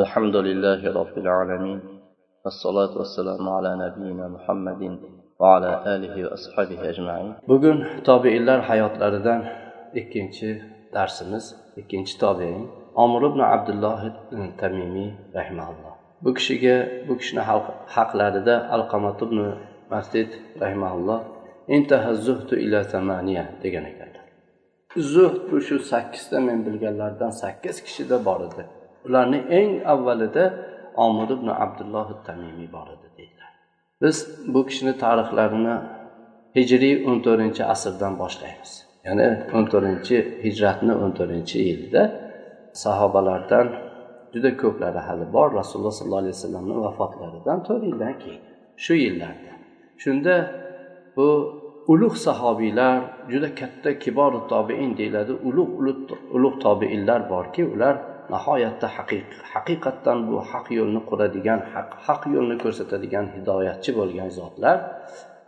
الحمد لله رب العالمين والصلاة والسلام على نبينا محمد وعلى آله وأصحابه أجمعين bugun tobiinlar hayotlaridan ikkinchi darsimiz ikkinchi tobein omir ibn abdulloh tamimiy rahimaulloh bu kishiga bu kishini haqlarida alqamat ibn masjid rahimaulloh intaha zuhtu ila samaniya degan ekanlar zuhd bu shu sakkizta men bilganlardan sakkiz kishida bor edi Ularni eng avvalida omir ibn abdulloh tamimiy bor edi deydilar biz bu kishini tarixlarini hijriy o'n to'rtinchi asrdan boshlaymiz. Ya'ni o'n to'rtinchi hijratni o'n to'rtinchi yilda sahobalardan juda ko'plari hali bor rasululloh sollallohu alayhi vasallamni vafotlaridan to'rt yildan keyin shu yillarda. Shunda bu ulug' sahobiylar juda katta kibor tobein deyiladi ulug' ulug' tobiinlar borki ular nihoyatda haqiqatdan bu haq yo'lni quradigan haq haq yo'lni ko'rsatadigan hidoyatchi bo'lgan zotlar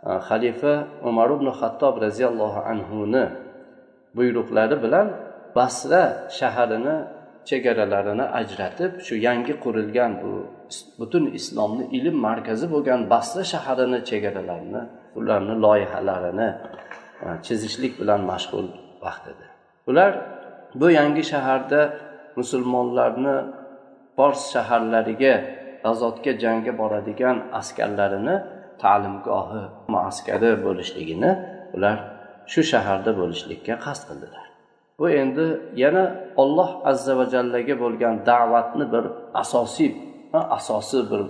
e, xalifa umar ibn xattob roziyallohu anhuni buyruqlari bilan basra shaharini chegaralarini ajratib shu yangi qurilgan bu butun islomni ilm markazi bo'lgan basra shaharini chegaralarini ularni loyihalarini e, chizishlik bilan mashg'ul vaqt edi. Ular bu yangi shaharda musulmonlarni fors shaharlariga g'azotga jangga boradigan askarlarini ta'limgohi muaskari bo'lishligini ular shu shaharda bo'lishlikka qasd qildilar. Bu endi yana olloh azza va jallaga bo'lgan da'vatni bir asosiy asosi bir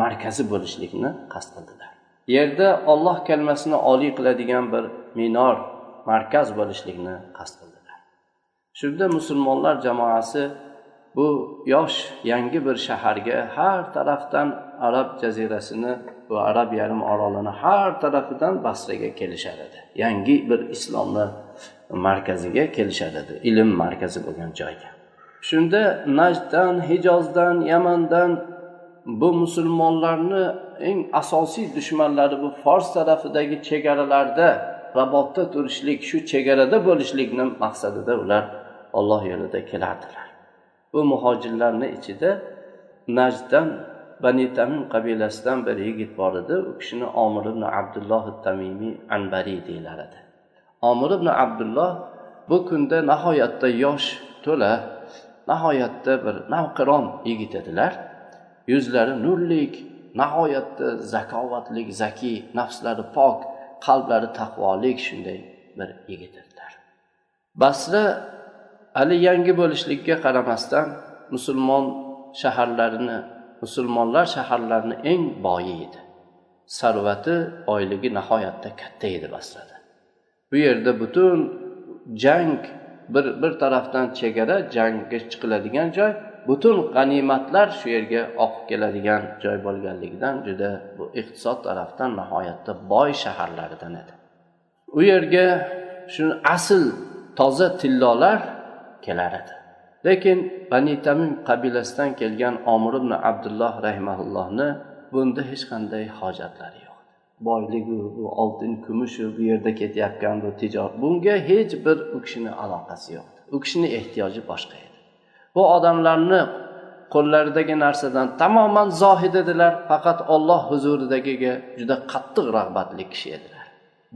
markazi bo'lishlikni qasd qildilar. Yerda olloh kalmasini oliy qiladigan bir minor markaz bo'lishlikni qasd qildi shunda musulmonlar jamoasi bu yosh yangi bir shaharga har tarafdan arab jazirasini bu arab yarim orolini har tarafidan basraga kelishar edi yangi bir islomni markaziga kelishar edi ilm markazi bo'lgan joyga. Shunda najddan hijozdan yamandan bu musulmonlarni eng asosiy dushmanlari bu fors tarafidagi chegaralarda rabotda turishlik shu chegarada bo'lishlikni maqsadida ular olloh yo'lida kelardilar. Bu muhojirlarni ichida najddan bani tamim qabilasidan bir yigit bor edi. U kishini omir ibn abdulloh tamimiy anbariy deyilar edi omir ibn abdulloh bu kunda nihoyatda yosh to'la nihoyatda bir navqiron yigit edilar. Yuzlari nurlik nihoyatda zakovatlik zakiy nafslari pok qalblari taqvolik shunday bir yigit edilar. Basra hali yangi bo'lishligiga qaramasdan musulmon shaharlarini musulmonlar shaharlarini eng boyi edi. Sarvati oyligi nihoyatda katta edi basrada. Bu yerda butun jang bir bir tarafdan chegara jangga chiqiladigan joy butun g'animatlar shu yerga oqib keladigan joy bo'lganligidan juda bu iqtisod tarafdan nihoyatda boy shaharlardan edi. U yerga shu asl toza tillolar kelar edi lekin bani tamim qabilasidan kelgan omir ibn abdulloh rahimaullohni bunda hech qanday hojatlari yo'q. Boyligu bu oltin kumushu bu yerda ketayotgan bu tijorat bunga hech bir u kishini aloqasi yo'qdi u kishini ehtiyoji boshqa edi. Bu odamlarni qo'llaridagi narsadan tamoman zohid edilar faqat olloh huzuridagiga juda qattiq rag'batli kishi edilar.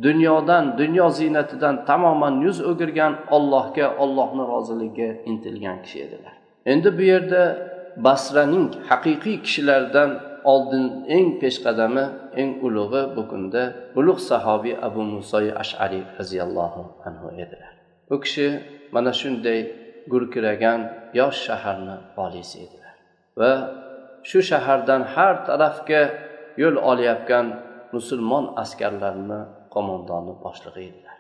Dunyodan dunyo ziynatidan tamoman yuz o'girgan ollohga ollohni roziligiga intilgan kishi edilar. Endi bu yerda basraning haqiqiy kishilaridan oldin eng peshqadami eng ulug'i bu kunda ulug' sahobiy abu muso ashariy roziyallohu anhu edilar. Bu kishi mana shunday gurkiragan yosh shaharni voliysi edilar va shu shahardan har tarafga yo'l olayotgan musulmon askarlarini qo'mondoni boshlig'i edilar.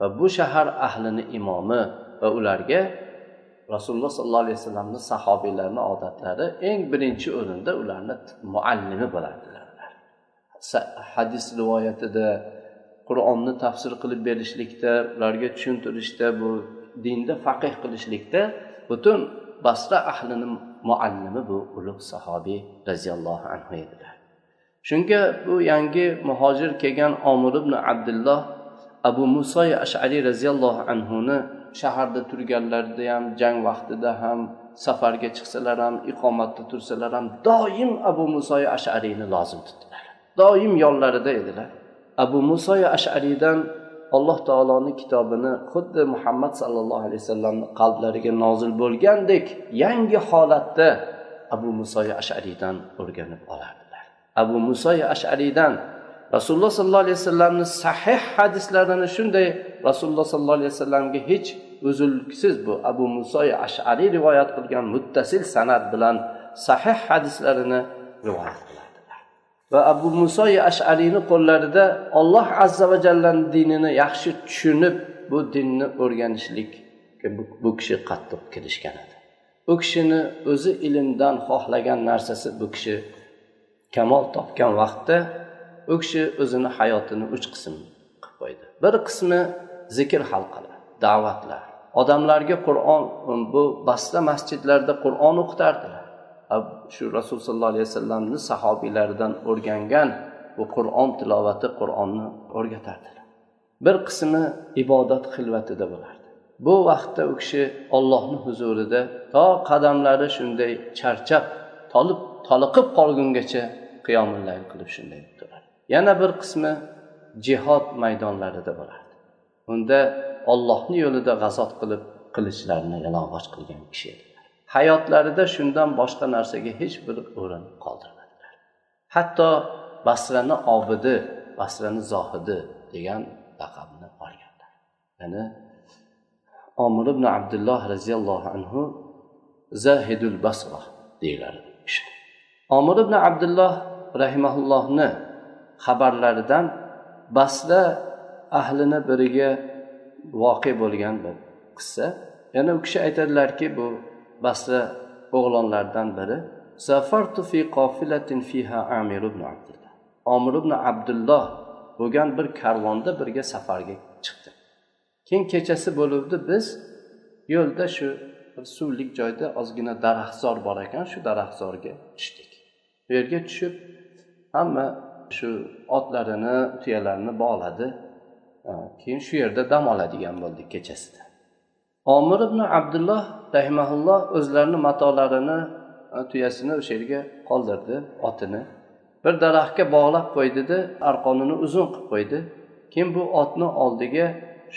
Va bu shahar ahlini imomi va ularga rasululloh sollallohu alayhi vasallamni sahobiylarni odatlari eng birinchi o'rinda ularni muallimi bo'lardilar. Hadis rivoyatida qur'onni tafsir qilib berishlikda ularga tushuntirishda bu dinda faqih qilishlikda butun basra ahlini muallimi bu ulug' sahobiy roziyallohu anhu edilar. Shunga bu yangi muhojir kelgan omir ibn abdulloh abu muso ashariy roziyallohu anhuni shaharda turganlarida ham jang vaqtida ham safarga chiqsalar ham iqomatda tursalar ham doim abu muso ashariyni lozim tutdilar. Doim yonlarida edilar. Abu muso ashariydan alloh taoloni kitobini xuddi muhammad sallallohu alayhi vasallamni qalblariga nozil bo'lgandek yangi holatda abu muso ashariydan o'rganib olardi. Abu muso ashariydan rasululloh sollallohu alayhi vasallamni sahih hadislarini shunday. Rasululloh sollallohu alayhi vasallamga hech uzilsiz bu abu muso ashariy rivoyat qilgan muttasil san'at bilan sahih hadislarini rivoyat qiladilar. Va abu muso ashariyni qo'llarida olloh azza va jallani dinini yaxshi tushunib bu dinni o'rganishlikka bu kishi qattiq kirishgan edi. U kishini o'zi ilmdan xohlagan narsasi bu kishi kamol topgan vaqtda u kishi o'zini hayotini uch qism qilib qo'ydi. Bir qismi zikr halqalar da'vatlar. Odamlarga qur'on bu basta masjidlarda qur'on o'qitardilar. Shu rasul sollallohu alayhi vasallamni sahobiylaridan o'rgangan bu qur'on tilovati qur'onni o'rgatardilar. Bir qismi ibodat xilvatida bo'lardi. Bu vaqtda u kishi ollohni huzurida to qadamlari shunday charchab tolib toliqib qolgungacha qiyomillayl qilib shunday turadi. Yana bir qismi jihod maydonlarida bo'lardi unda ollohni yo'lida g'azot qilib qilichlarini yalang'och qilgan kishi edilar hayotlarida shundan boshqa narsaga hech bir o'rin qoldirmadilar. Hatto basrani obidi basrani zohidi degan laqabni olganlar. Ya'ni omir ibn abdulloh roziyallohu anhu zahidul basra deyiladi omir ibn abdulloh rahimaullohni xabarlaridan basra ahlini biriga voqe bo'lgan bir qissa. Yana u kishi aytadilarki bu basra o'g'lonlaridan biri zafartu fi qofilatin fiha amir ibn abdulloh. Omir ibn abdulloh bo'lgan bir karvonda birga safarga chiqdi. Keyin kechasi bo'luvdi biz yo'lda shu bir suvlik joyda ozgina daraxtzor bor ekan shu daraxtzorga tushdik. Bu yerga tushib hamma shu otlarini tuyalarini bog'ladi. Keyin shu yerda dam oladigan bo'ldik kechasida. Omir ibn abdulloh rahimaulloh o'zlarini matolarini tuyasini o'sha yerga qoldirdi otini. Bir daraxtga bog'lab qo'ydida arqonini uzun qilib qo'ydi. Keyin bu otni oldiga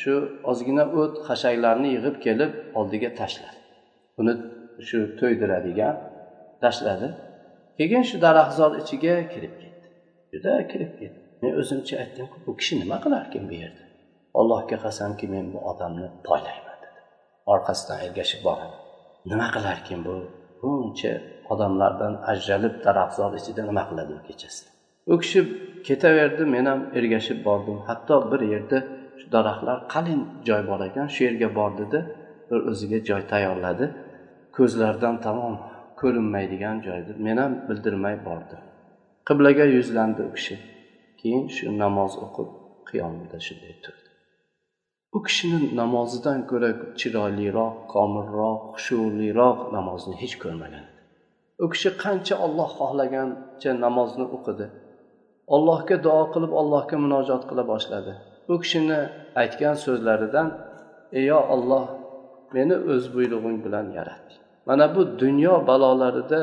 shu ozgina o't xashaklarni yig'ib kelib oldiga tashladi. Uni shu to'ydiradigan tashladi. Keyin shu daraxtzor ichiga kirib ketdi. Juda kirib ketdi. Men o'zimcha aytdimku bu kishi nima qilarkan bu yerda? Allohga qasamki men bu odamni poylayman dedi. Orqasidan ergashib boraman nima qilarkan bu? Buncha odamlardan ajralib daraxtzor ichida nima qiladi u kechasi? U kishi ketaverdi men ham ergashib bordim. Hatto bir yerda shu daraxtlar qalin joy bor ekan shu yerga bordida bir o'ziga joy tayyorladi. Ko'zlardan tamom ko'rinmaydigan joyda men ham bildirmay bordi qiblaga yuzlandi u kishi. Keyin shu namoz o'qib qiyomida shunday turdi. U kishini namozidan ko'ra chiroyliroq komilroq xushuliroq namozni hech ko'rmagan u kishi qancha olloh xohlagancha namozni o'qidi ollohga duo qilib allohga munojot qila boshladi. U kishini aytgan so'zlaridan ey olloh meni o'z buyrug'ing bilan yaratding mana bu dunyo balolarida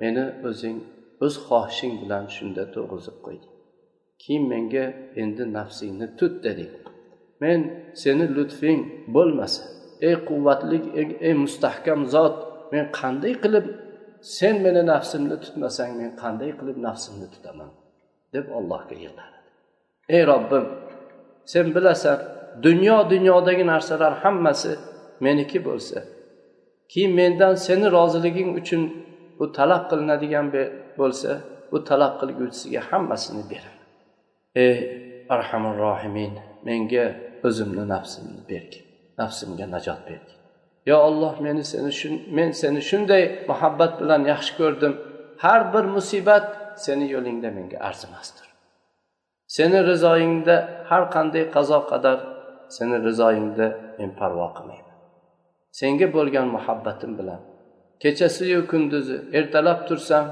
meni o'zing o'z xohishing bilan shunda turg'izib qo'yding keyin menga endi nafsingni tut deding men seni lutfing bo'lmasa ey quvvatli ey mustahkam zot men qanday qilib sen meni nafsimni tutmasang men qanday qilib nafsimni tutaman? deb allohga yig'ladi ey robbim sen bilasan dunyo dunyodagi narsalar hammasi meniki bo'lsa keyin mendan seni roziliging uchun bu talab qilinadigan bo'lsa bu talab qilguvchisiga hammasini beraman ey arhamur rohimin menga o'zimni nafsimni bergin nafsimga najot bergin yo olloh meni seni shun men seni shunday muhabbat bilan yaxshi ko'rdim. Har bir musibat seni yo'lingda menga arzimasdir. Seni rizoyingda har qanday qazo qadar seni rizoyingda men parvo qilmayman. Senga bo'lgan muhabbatim bilan. Kechasiyu kunduzi ertalab tursam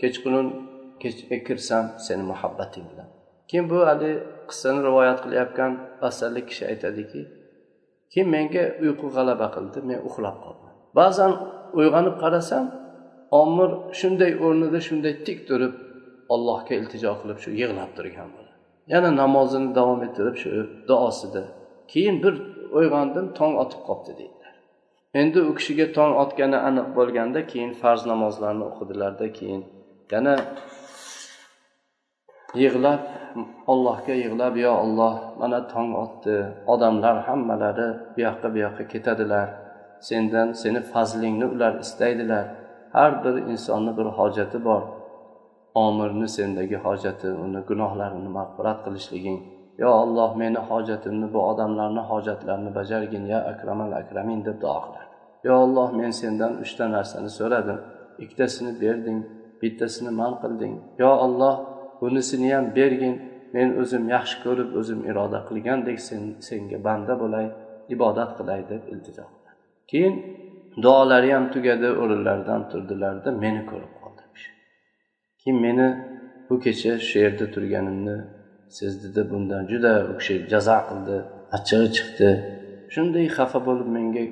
kechqurun kirsam seni muhabbating bilan. Keyin bu haligi qissani rivoyat qilayotgan basralik kishi aytadiki keyin menga uyqu g'alaba qildi men uxlab qoldim. Ba'zan uyg'onib qarasam omir shunday o'rnida shunday tik turib allohga iltijo qilib shu yig'lab turgan yana namozini davom ettirib shu duosida keyin bir uyg'ondim tong otib qolibdi deydi. Endi u kishiga tong otgani aniq bo'lganda keyin farz namozlarni o'qidilarda keyin yana yig'lab allohga yig'lab yo olloh mana tong otdi odamlar hammalari bu yoqqa bu yoqqa ketadilar. Sendan seni fazlingni ular istaydilar. Har bir insonni bir hojati bor. Omirni sendagi hojati uni gunohlarini mag'firat qilishliging. Yo olloh meni hojatimni bu odamlarni hojatlarini bajargin ya akramal akramin deb duo qiladi yo olloh men sendan uchta narsani so'radim. Ikkitasini berding bittasini man qilding. Yo olloh bunisini ham bergin men o'zim yaxshi ko'rib o'zim iroda qilgandek sen senga banda bo'lay ibodat qilay deb iltijo keyin duolari ham tugadi o'rinlaridan turdilarda meni ko'rib qoldi keyin meni bu kecha shu yerda turganimni sezdida bundan juda u kishi jazo qildi achchig'i chiqdi. Shunday xafa bo'lib menga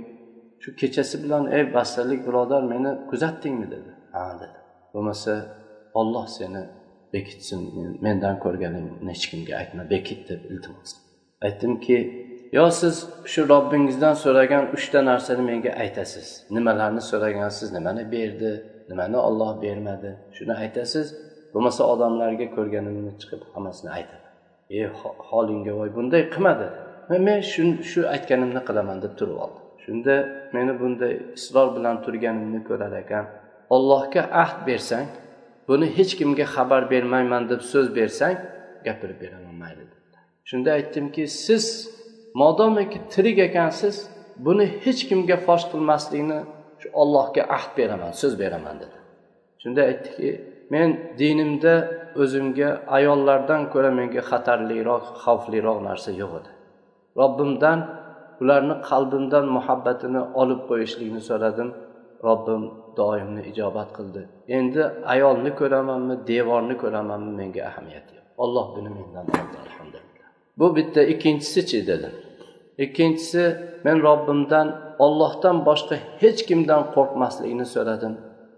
shu kechasi bilan ey basralik birodar meni kuzatdingmi? dedi. Ha dedi. Bo'lmasa olloh seni bekitsin mendan ko'rganingni hech kimga aytma bekit deb iltimos aytdimki yo siz shu robbingizdan so'ragan uchta narsani menga aytasiz. Nimalarni so'ragansiz nimani berdi nimani olloh bermadi shuni aytasiz. Bo'lmasa odamlarga ko'rganimni chiqib hammasini aytaman e holingga voy bunday qilma dedi. Men shu shu aytganimni qilaman deb turib oldi shunda meni bunday isror bilan turganimni ko'rar ekan ollohga ahd bersang buni hech kimga xabar bermayman deb so'z bersang gapirib beraman mayli shunda aytdimki siz modomiki tirik ekansiz buni hech kimga fosh qilmaslikni shu ollohga ahd beraman so'z beraman dedi shunda aytdiki men dinimda o'zimga ayollardan ko'ra menga xatarliroq xavfliroq narsa yo'q edi. Robbimdan ularni qalbimdan muhabbatini olib qo'yishlikni so'radim. Robbim doimni ijobat qildi. Endi ayolni ko'ramanmi devorni ko'ramanmi menga ahamiyat yo'q. Olloh buni mendan oldi alhamdulillah. Bu bitta ikkinchisichi dedim. Ikkinchisi men robbimdan ollohdan boshqa hech kimdan qo'rqmaslikni so'radim.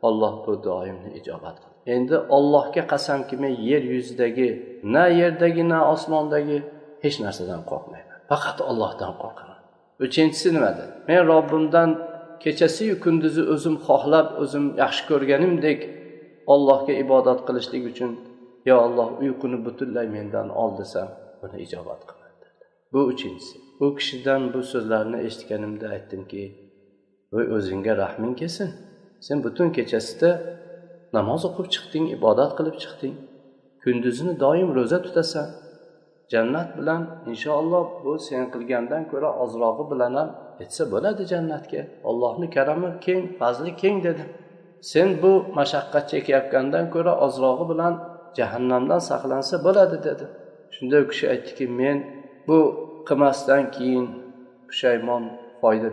Olloh bu duoyimni ijobat qildi. Endi ollohga qasamki men yer yuzidagi na yerdagi na osmondagi hech narsadan qo'rqmayman. Faqat ollohdan qo'rqaman. Uchinchisi nimada? Men robbimdan kechasiyu kunduzi o'zim xohlab o'zim yaxshi ko'rganimdek ollohga ibodat qilishlik uchun yo olloh uyquni butunlay mendan ol desam buni ijobat qiladi. Bu uchinchisi. U kishidan bu so'zlarni eshitganimda aytdimki voy o'zingga rahming kelsin. Sen butun kechasida namoz o'qib chiqding ibodat qilib chiqding. Kunduzini doim ro'za tutasan. Jannat bilan inshaalloh bu sen qilgandan ko'ra ozrog'i bilan ham yetsa bo'ladi jannatga. Allohni karami keng fazli keng dedi. Sen bu mashaqqat chekayotgandan ko'ra ozrog'i bilan jahannamdan saqlansa bo'ladi dedi. Shunda u kishi aytdiki men bu qilmasdan keyin pushaymon foyda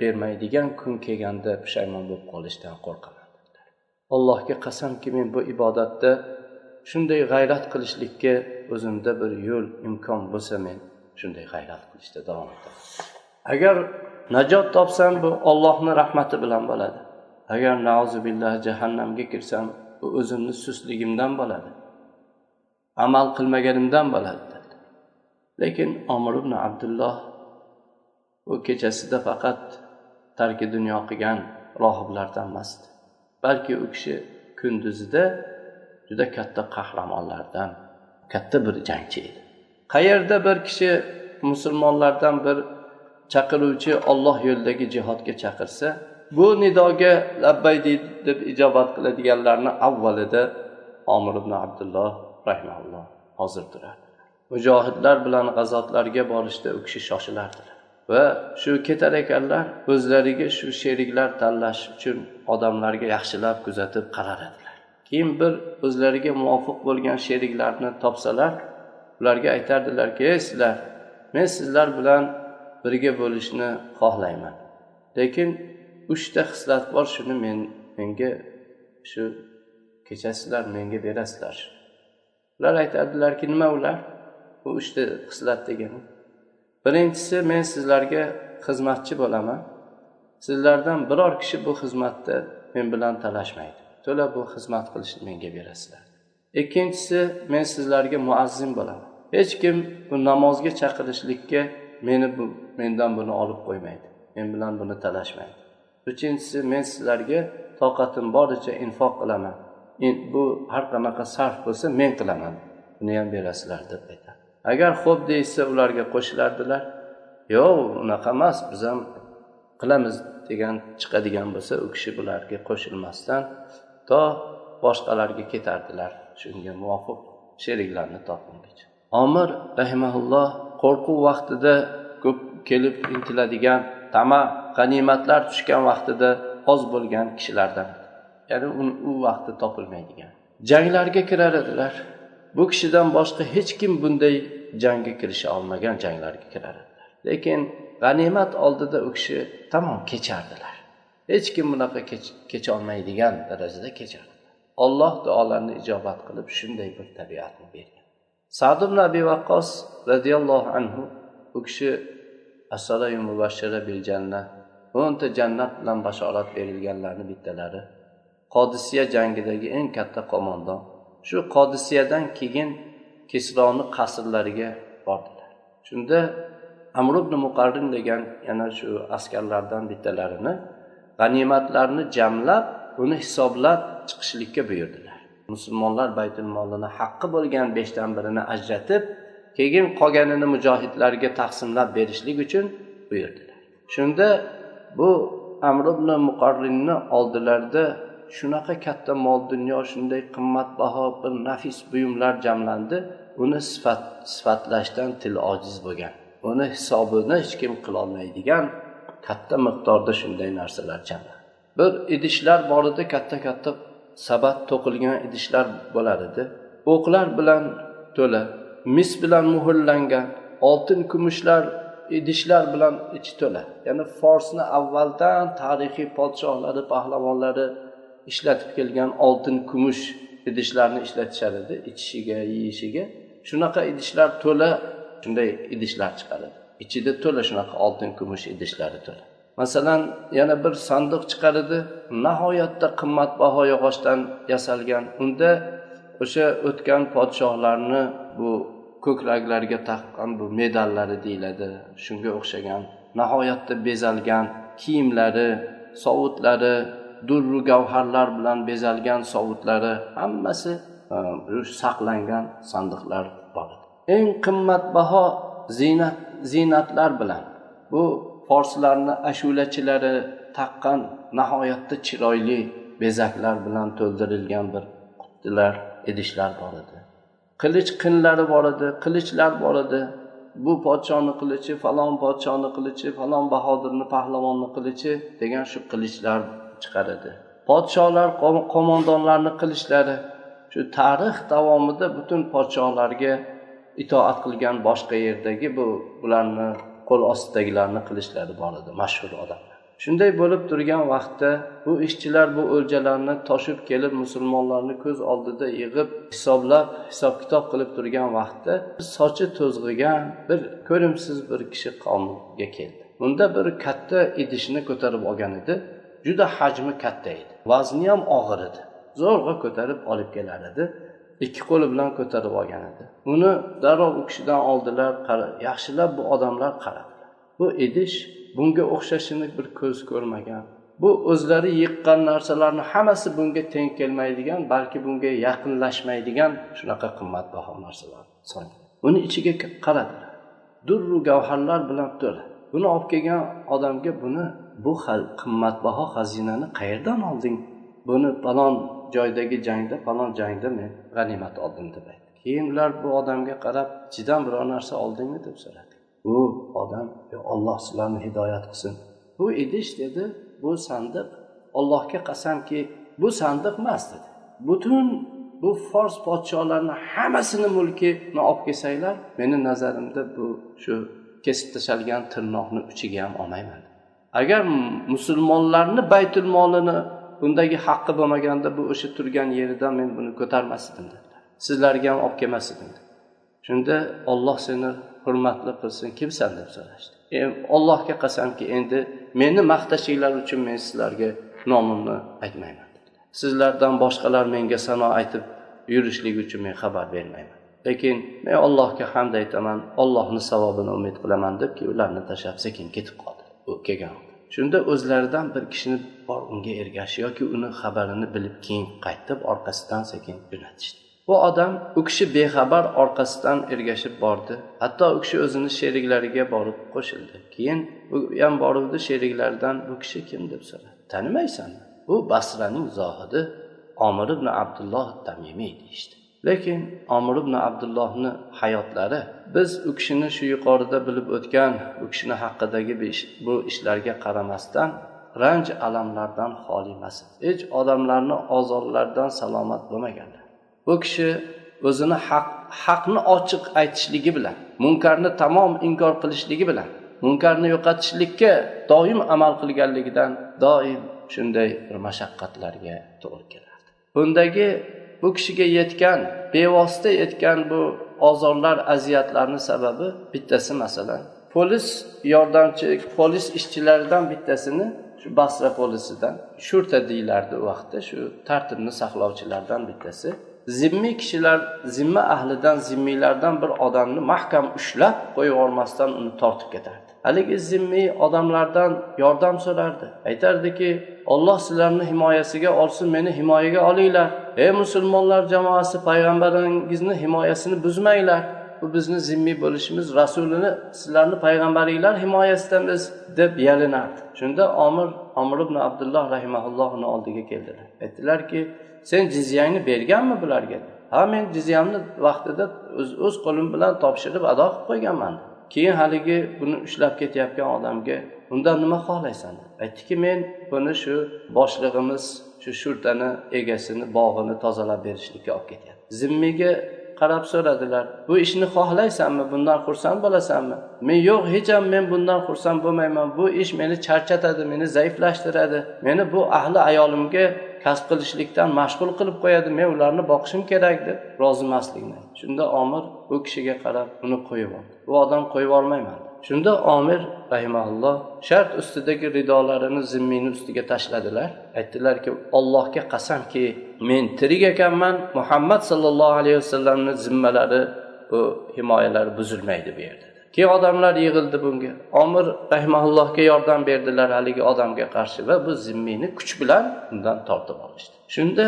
bermaydigan kun kelganda pushaymon bo'lib qolishdan qo'rqaman allohga qasamki men bu ibodatda shunday g'ayrat qilishlikka o'zimda bir yo'l imkon bo'lsa men shunday g'ayrat qilishda davom etaman. Agar najot topsam bu ollohni rahmati bilan bo'ladi. Agar billah jahannamga kirsam bu o'zimni sustligimdan bo'ladi. Amal qilmaganimdan bo'ladi lekin omir ibn abdulloh u kechasida faqat tarki dunyo qilgan rohiblardan emasdi. Balki u kishi kunduzida juda katta qahramonlardan katta bir jangchi edi. Qayerda bir kishi musulmonlardan bir chaqiruvchi olloh yo'lidagi jihodga chaqirsa bu nidoga labbay deb ijobat qiladiganlarni avvalida omir ibn abdulloh rahmaulloh hozir turadi mujohidlar bilan g'azotlarga borishda u kishi shoshilardilar va shu ketar ekanlar o'zlariga shu sheriklar tanlash uchun odamlarga yaxshilab kuzatib qarar edilar keyin bir o'zlariga muvofiq bo'lgan sheriklarni topsalar ularga aytardilarki ey sizlar men sizlar bilan birga bo'lishni xohlayman. Lekin uchta xislat bor shuni men menga shu kechasizlar menga berasizlar. Ular aytadilarki nima ular? Bu uchta xislat degani. Birinchisi men sizlarga xizmatchi bo'laman. Sizlardan biror kishi bu xizmatni men bilan talashmaydi. To'la bu xizmat qilishni menga berasizlar. Ikkinchisi men sizlarga muazzim bo'laman. Hech kim bu namozga chaqirishlikka meni bu mendan buni olib qo'ymaydi. Men bilan buni talashmaydi. Uchinchisi men sizlarga toqatim boricha infoq qilaman. Bu har qanaqa sarf bo'lsa men qilaman. Buni ham berasizlar deb aytadi agar xo'p deyishsa ularga qo'shilardilar. Yo'q unaqa emas biz ham qilamiz degan chiqadigan bo'lsa u kishi bularga qo'shilmasdan to boshqalarga ketardilar. Shunga muvofiq sheriklarni topgungacha omir rahimaulloh qo'rquv vaqtida ko'p kelib intiladigan tama g'animatlar tushgan vaqtida oz bo'lgan kishilardan ya'ni u vaqtda topilmaydigan. Janglarga kirar edilar. Bu kishidan boshqa hech kim bunday jangga kirisha olmagan janglarga kirar edilar. Lekin g'animat oldida u kishi tamom kechardilar. Hech kim bunaqa kecha olmaydigan darajada kechardi olloh duolarni ijobat qilib shunday bir tabiatni bergan. Sad ibn abi vaqqos roziyallohu anhu u kishi assalomu mubashshara bil jannat o'nta jannat bilan bashorat berilganlarni bittalari qodisiya jangidagi eng katta qo'mondon shu qodisiyadan keyin kisroni qasrlariga bordilar. Shunda amr ibn muqarrin degan yana shu askarlardan bittalarini g'animatlarni jamlab uni hisoblab chiqishlikka buyurdilar. Musulmonlar baytul molini haqqi bo'lgan beshdan birini ajratib keyin qolganini mujohidlarga taqsimlab berishlik uchun buyurdilar. Shunda bu amr ibn muqarrinni oldilarida shunaqa katta mol dunyo shunday qimmatbaho bir nafis buyumlar jamlandi. Uni sifat sifatlashdan til ojiz bo'lgan uni hisobini hech kim qilolmaydigan katta miqdorda shunday narsalar jamlandi bir idishlar bor edi katta katta sabat to'qilgan idishlar bo'lar edi. O'qlar bilan to'la mis bilan muhrlangan oltin kumushlar idishlar bilan ichi to'la. Ya'ni forsni avvaldan tarixiy podshohlari pahlavonlari ishlatib kelgan oltin kumush idishlarni ishlatishar edi ichishiga yeyishiga. Shunaqa idishlar to'la shunday idishlar chiqaradi. Ichida to'la shunaqa oltin kumush idishlari to'la. Masalan yana bir sandiq chiqardi nihoyatda qimmatbaho yog'ochdan yasalgan. Unda o'sha o'tgan podshohlarni bu ko'kraklariga taqqan bu medallari deyiladi. Shunga o'xshagan nihoyatda bezalgan kiyimlari sovutlari durru gavharlar bilan bezalgan sovutlari hammasi e, saqlangan sandiqlar bor eng qimmatbaho ziynat ziynatlar bilan. Bu forslarni ashulachilari taqqan nihoyatda chiroyli bezaklar bilan to'ldirilgan bir qutilar idishlar bor edi. Qilich qinlari bor edi qilichlar bor edi. Bu podshoni qilichi falon podshoni qilichi falon bahodirni pahlavonni qilichi degan shu qilichlar chiqar edi. Podsholar qo'mondonlarni qilichlari shu tarix davomida butun podsholarga itoat qilgan boshqa yerdagi bu ularni qo'l ostidagilarni qilishlari bor edi mashhur odamlar. Shunday bo'lib turgan vaqtda bu ishchilar bu o'ljalarni toshib kelib musulmonlarni ko'z oldida yig'ib hisoblab hisob kitob qilib turgan vaqtda sochi to'zg'igan bir ko'rimsiz bir kishi qavmga keldi. Unda bir katta idishni ko'tarib olgan edi. Juda hajmi katta edi. Vazni ham og'ir edi. Zo'rg'a ko'tarib olib kelar edi. Ikki qo'li bilan ko'tarib olgan edi. Uni darrov u kishidan oldilar yaxshilab bu odamlar qaradilar. Bu idish bunga o'xshashini bir ko'z ko'rmagan. Bu o'zlari yiqqan narsalarni hammasi bunga teng kelmaydigan balki bunga yaqinlashmaydigan shunaqa qimmatbaho narsalar uni ichiga qaradilar. Durru gavharlar bilan to'la. Buni olib kelgan odamga buni bu qimmatbaho xazinani qayerdan olding? Buni falon joydagi jangda falon jangda men g'animat oldim deb aytdi. Keyin ular bu odamga qarab ichidan biror narsa oldingmi? deb so'radi. U odam olloh sizlarni hidoyat qilsin. Bu idish dedi bu sandiq ollohga qasamki bu sandiq emas dedi. Butun bu fors podsholarini hammasini mulkini olib kelsanglar meni nazarimda bu shu kesib tashlgan tirnoqni uchiga ham olmayman agar musulmonlarni baytul molini bundagi haqqi bo'lmaganda bu o'sha turgan yeridan men buni ko'tarmas edim dedilar. Sizlarga ham olib kelmas edim shunda olloh seni hurmatli qilsin kimsan deb so'rashdi. E, allohga qasamki endi meni maqtashinglar uchun men sizlarga nomimni aytmayman sizlardan boshqalar menga sano aytib yurishligi uchun men xabar bermayman. Lekin men allohga hamd aytaman ollohni savobini umid qilaman deb ularni tashlab sekin ketib qoldi. U kelgan shunda o'zlaridan bir kishini bor unga ergashish yoki uni xabarini bilib keyin qaytib orqasidan sekin jo'natishdi. Bu odam u kishi bexabar orqasidan ergashib bordi. Hatto u kishi o'zini sheriklariga borib qo'shildi. Keyin u ham boruvdi sheriklaridan bu kishi kim? deb so'radi. Tanimaysanmi? Bu basraning zohidi omir ibn abdulloh tamimiy deyishdi. Lekin omir ibn abdullohni hayotlari biz u kishini shu yuqorida bilib o'tgan u kishini haqidagi bu ishlarga qaramasdan ranj alamlardan xoli emas. Hech odamlarni ozorlardan salomat bo'lmaganlar bu kishi o'zini haq haqni ochiq aytishligi bilan munkarni tamom inkor qilishligi bilan munkarni yo'qotishlikka doim amal qilganligidan doim shunday bir mashaqqatlarga to'g'ri kelardi. Bundagi bu kishiga yetgan bevosita yetgan bu ozorlar aziyatlarni sababi bittasi masalan. Polis yordamchi polis ishchilaridan bittasini shu basra polisidan shurta deyilardi u vaqtda shu tartibni saqlovchilardan bittasi. Zimmiy kishilar zimma ahlidan zimmiylardan bir odamni mahkam ushlab qo'yib yubormasdan uni tortib ketardi. Haligi zimmiy odamlardan yordam so'rardi. Aytardiki olloh sizlarni himoyasiga olsin meni himoyaga olinglar. Ey musulmonlar jamoasi payg'ambaringizni himoyasini buzmanglar. Bu bizni zimmiy bo'lishimiz rasulini sizlarni payg'ambaringlar himoyasidamiz deb yalinardi shunda omir omir ibn abdulloh rahimaulloh uni oldiga keldilar. Aytdilarki sen jizyangni berganmi bularga? Ha men jizyamni vaqtida o'z qo'lim bilan topshirib ado qilib qo'yganman. Keyin haligi buni ushlab ketayotgan odamga undan nima xohlaysan? Aytdiki men buni shu boshlig'imiz shu shurtani egasini bog'ini tozalab berishlikka olib ketyapti zimmiga qarab so'radilar bu ishni xohlaysanmi? Bundan xursand bo'lasanmi? Men yo'q hech ham men bundan xursand bo'lmayman. Bu ish meni charchatadi meni zaiflashtiradi. Meni bu ahli ayolimga kasb qilishlikdan mashg'ul qilib qo'yadi. Men ularni boqishim kerak deb rozi emasligini shunda omir bu kishiga qarab uni qo'yib yubordi bu odam qo'yib yubormayman shunda omir rahimaulloh shart ustidagi ridolarini zimmini ustiga tashladilar. Aytdilarki ollohga qasamki men tirik ekanman muhammad sollallohu alayhi vasallamni zimmalari bu himoyalari buzilmaydi bu yerda. Keyin odamlar yig'ildi bunga. Omir rahimaullohga yordam berdilar haligi odamga qarshi va bu zimmiyni kuch bilan undan tortib olishdi. Shunda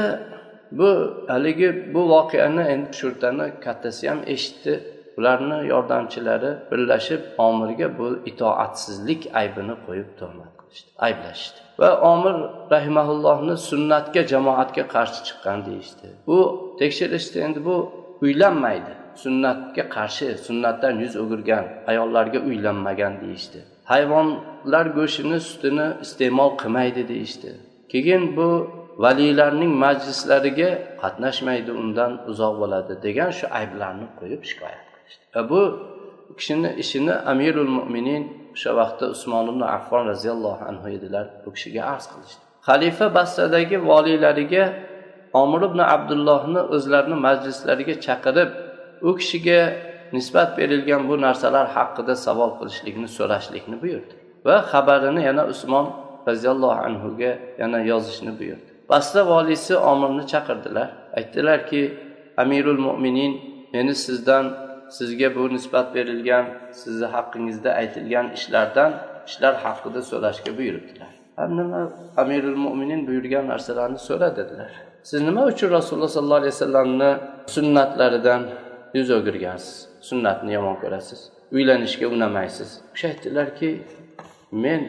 bu haligi bu voqeani endi shurtani kattasi ham eshitdi. Ularni yordamchilari birlashib omirga bu itoatsizlik aybini qo'yib tuhmat qilishdi ayblashdi va omir rahimaullohni sunnatga jamoatga qarshi chiqqan deyishdi. Bu tekshirishdi endi bu uylanmaydi. Sunnatga qarshi sunnatdan yuz o'girgan ayollarga uylanmagan deyishdi. Hayvonlar go'shtini sutini iste'mol qilmaydi deyishdi. Keyin bu valiylarning majlislariga qatnashmaydi undan uzoq bo'ladi degan shu ayblarni qo'yib shikoyat va bu kishini ishini amirul mo'minin o'sha vaqtda usmon ibn affon roziyallohu anhu edilar bu kishiga arz qilishdi. Xalifa basradagi voliylariga omir ibn abdullohni o'zlarini majlislariga chaqirib u kishiga nisbat berilgan bu narsalar haqida savol qilishlikni so'rashlikni buyurdi va xabarini yana usmon roziyallohu anhuga yana yozishni buyurdi. Basra voliysi omirni chaqirdilar. Aytdilarki amirul mo'minin meni sizdan sizga bu nisbat berilgan sizni haqqingizda aytilgan ishlardan ishlar haqida so'rashga buyuribdilar. Nima amirul mo'minin buyurgan narsalarni so'ra dedilar. Siz nima uchun rasululloh sollallohu alayhi vasallamni sunnatlaridan yuz o'girgansiz? Sunnatni yomon ko'rasiz uylanishga unamaysiz. O'sha aytdilarki men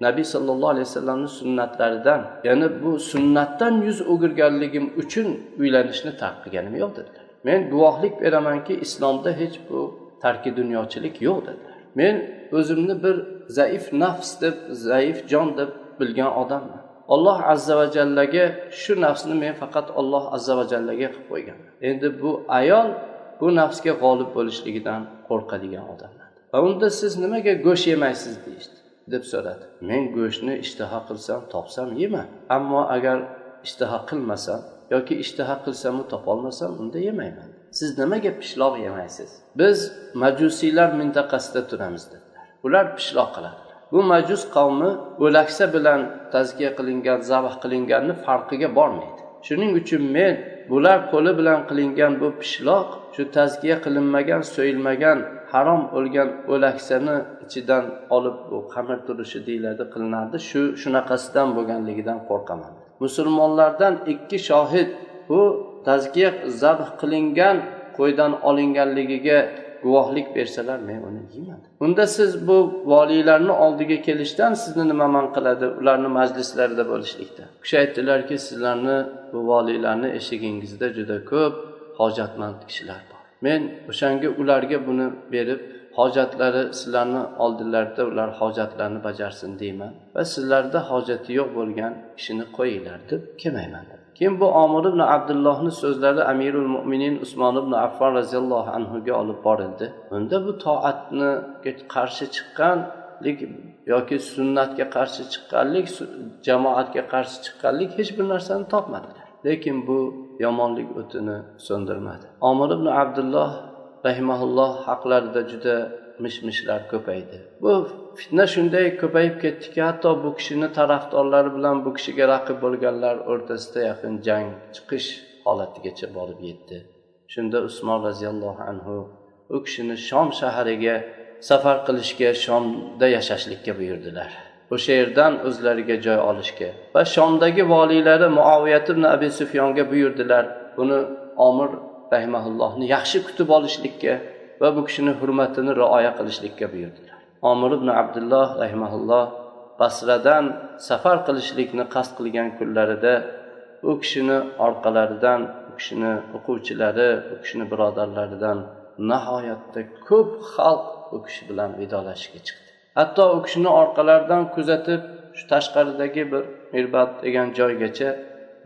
nabiy sollallohu alayhi vasallamni sunnatlaridan ya'ni bu sunnatdan yuz o'girganligim uchun uylanishni tark qilganim yo'q dedilar. Men guvohlik beramanki islomda hech bu tarki dunyochilik yo'q dedilar. Men o'zimni bir zaif nafs deb zaif jon deb bilgan odamman. Olloh azza va jallaga shu nafsni men faqat olloh azza va jallaga qilib qo'yganman. Endi bu ayol bu nafsga g'olib bo'lishligidan qo'rqadigan odamlar. Va unda siz nimaga go'sht yemaysiz deyishdi deb so'radi. Men go'shtni ishtaha qilsam topsam yeyman ammo agar ishtaha qilmasam yoki ishtaha qilsamu topolmasam unda yemayman. Siz nimaga pishloq yemaysiz? Biz majusiylar mintaqasida turamiz dedilar. Ular pishloq qiladi. Bu majus qavmi o'laksa bilan tazkiya qilingan zabh qilinganni farqiga bormaydi. Shuning uchun men bular qo'li bilan qilingan bu pishloq shu tazkiya qilinmagan so'yilmagan harom o'lgan o'laksani ichidan olib bu xamir turishi deyiladi qilinardi. Shu shunaqasidan bo'lganligidan qo'rqaman. Musulmonlardan ikki shohid bu tazkiya zabh qilingan qo'ydan olinganligiga guvohlik bersalar men uni yeyman unda siz bu voliylarni oldiga kelishdan sizni nima man qiladi? Ularni majlislarida bo'lishlikda. U kishi aytdilarki sizlarni bu voliylarni eshigingizda juda ko'p hojatmand kishilar bor. Men o'shanga ularga buni berib hojatlari sizlarni oldilarida ular hojatlarini bajarsin deyman va sizlarda hojati yo'q bo'lgan kishini qo'yinglar deb kelmayman. Keyin bu omir ibn abdullohni so'zlari amirul mo'minin usmon ibn affon roziyallohu anhuga olib borildi? Unda bu toatni qarshi chiqqanlik yoki sunnatga qarshi chiqqanlik jamoatga qarshi chiqqanlik hech bir narsani topmadilar. Lekin bu yomonlik o'tini so'ndirmadi. Omir ibn abdulloh rahimaulloh haqlarida juda mish mishlar ko'paydi. Bu fitna shunday ko'payib ketdiki hatto bu kishini tarafdorlari bilan bu kishiga raqib bo'lganlar o'rtasida yaqin jang chiqish holatigacha borib yetdi. Shunda usmon roziyallohu anhu u kishini shom shahariga safar qilishga shomda yashashlikka buyurdilar. O'sha yerdan o'zlariga joy olishga va shomdagi voliylari muoviyat ibn abi sufyonga buyurdilar. Buni omir rahimaullohni yaxshi kutib olishlikka va bu kishini hurmatini rioya qilishlikka buyurdilar. Omir ibn abdulloh rahimaulloh basradan safar qilishlikni qasd qilgan kunlarida u kishini orqalaridan u kishini o'quvchilari u kishini birodarlaridan nihoyatda ko'p xalq u kishi bilan vidolashishga chiqdi. Hatto u kishini orqalaridan kuzatib shu tashqaridagi bir mirbat degan joygacha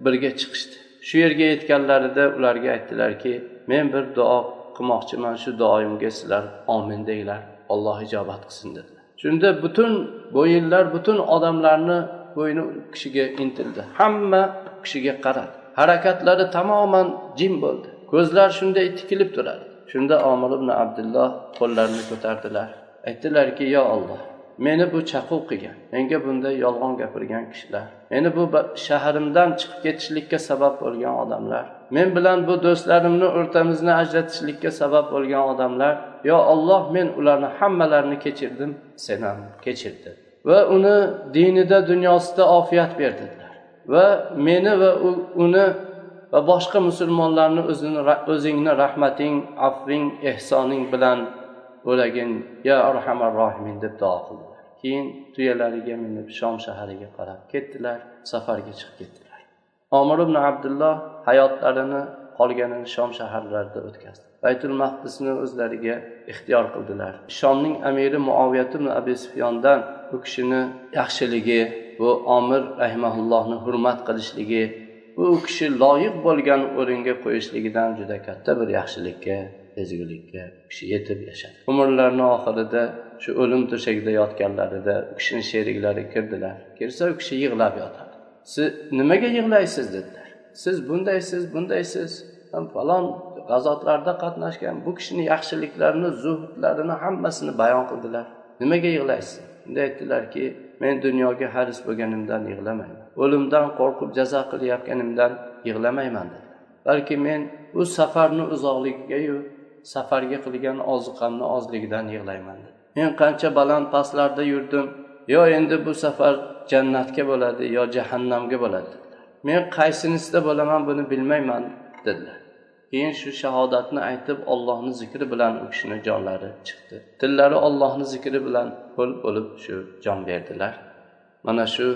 birga chiqishdi. Shu yerga yetganlarida ularga aytdilarki men bir duo qilmoqchiman shu duoyimga sizlar omin denglar olloh ijobat qilsin dedilar. Shunda butun bo'yinlar butun odamlarni bo'yni kishiga intildi. Hamma kishiga qaradi. Harakatlari tamoman jim bo'ldi. Ko'zlar shunday tikilib turadi. Shunda omir ibn abdulloh qo'llarini ko'tardilar. Aytdilarki yo olloh meni bu chaquv qilgan menga bunday yolg'on gapirgan kishilar meni bu shaharimdan chiqib ketishlikka sabab bo'lgan odamlar men bilan bu do'stlarimni o'rtamizni ajratishlikka sabab bo'lgan odamlar yo olloh men ularni hammalarini kechirdim sen ham kechirdi. Va uni dinida dunyosida ofiyat berdilar va meni va uni va boshqa musulmonlarni o'zini o'zingni rahmating afving ehsoning bilan bo'lagin ya arhamar rohimin deb duo qildilar. Keyin tuyalariga minib shom shahariga qarab ketdilar safarga chiqib ketdilar. Omir ibn abdulloh hayotlarini qolganini shom shaharlarida o'tkazdi. Baytul mahdisni o'zlariga ixtiyor qildilar. Shomning amiri muoviyat ibn abi sufyondan u kishini yaxshiligi bu omir rahimaullohni hurmat qilishligi bu u kishi loyiq bo'lgan o'ringa qo'yishligidan juda katta bir yaxshilikka ezgulikka u kishi yetib yashadi. Umrlarini oxirida shu o'lim to'shagida yotganlarida u kishini sheriklari kirdilar. Kirsa u kishi yig'lab yotadi. Siz nimaga yig'laysiz? dedilar. Siz bundaysiz bundaysiz. Falon g'azotlarda qatnashgan bu kishini yaxshiliklarini zuhdlarini hammasini bayon qildilar. Nimaga yig'laysiz? Shunda aytdilarki men dunyoga haris bo'lganimdan yig'lamayman. O'limdan qo'rqib jazo qilayotganimdan yig'lamayman dedi balki men bu safarni uzoqligigayu safarga qilgan oziqamni ozligidan yig'layman. Dedi men qancha baland pastlarda yurdim yo endi bu safar jannatga bo'ladi yo jahannamga bo'ladi men qaysinisida bo'laman buni bilmayman dedilar. Keyin shu shahodatni aytib ollohni zikri bilan u kishini jonlari chiqdi. Tillari ollohni zikri bilan ho'l bo'lib shu jon berdilar. Mana shu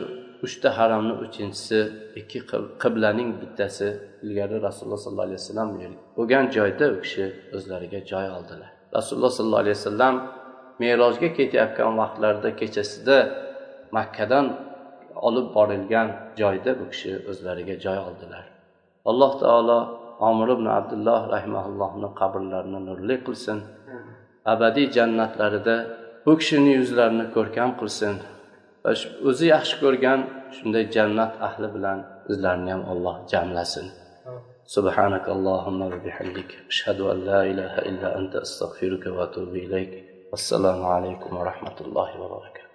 uchta haramni uchinchisi ikki qiblaning bittasi ilgari rasululloh sollallohu alayhi vasallam bo'lgan joyda u kishi o'zlariga joy oldilar. Rasululloh sollallohu alayhi vasallam merojga ketayotgan vaqtlarida kechasida makkadan olib borilgan joyda bu kishi o'zlariga joy oldilar. Alloh taolo omir ibn abdulloh rahimaullohni qabrlarini nurli qilsin. Abadiy jannatlarida bu kishini yuzlarini ko'rkam qilsin va o'zi yaxshi ko'rgan shunday jannat ahli bilan bizlarni ham alloh jamlasin سبحانك اللهم وبحمدك أشهد أن لا إله إلا أنت أستغفرك وأتوب إليك assalomu alaykum va rahmatullohi va barakatuh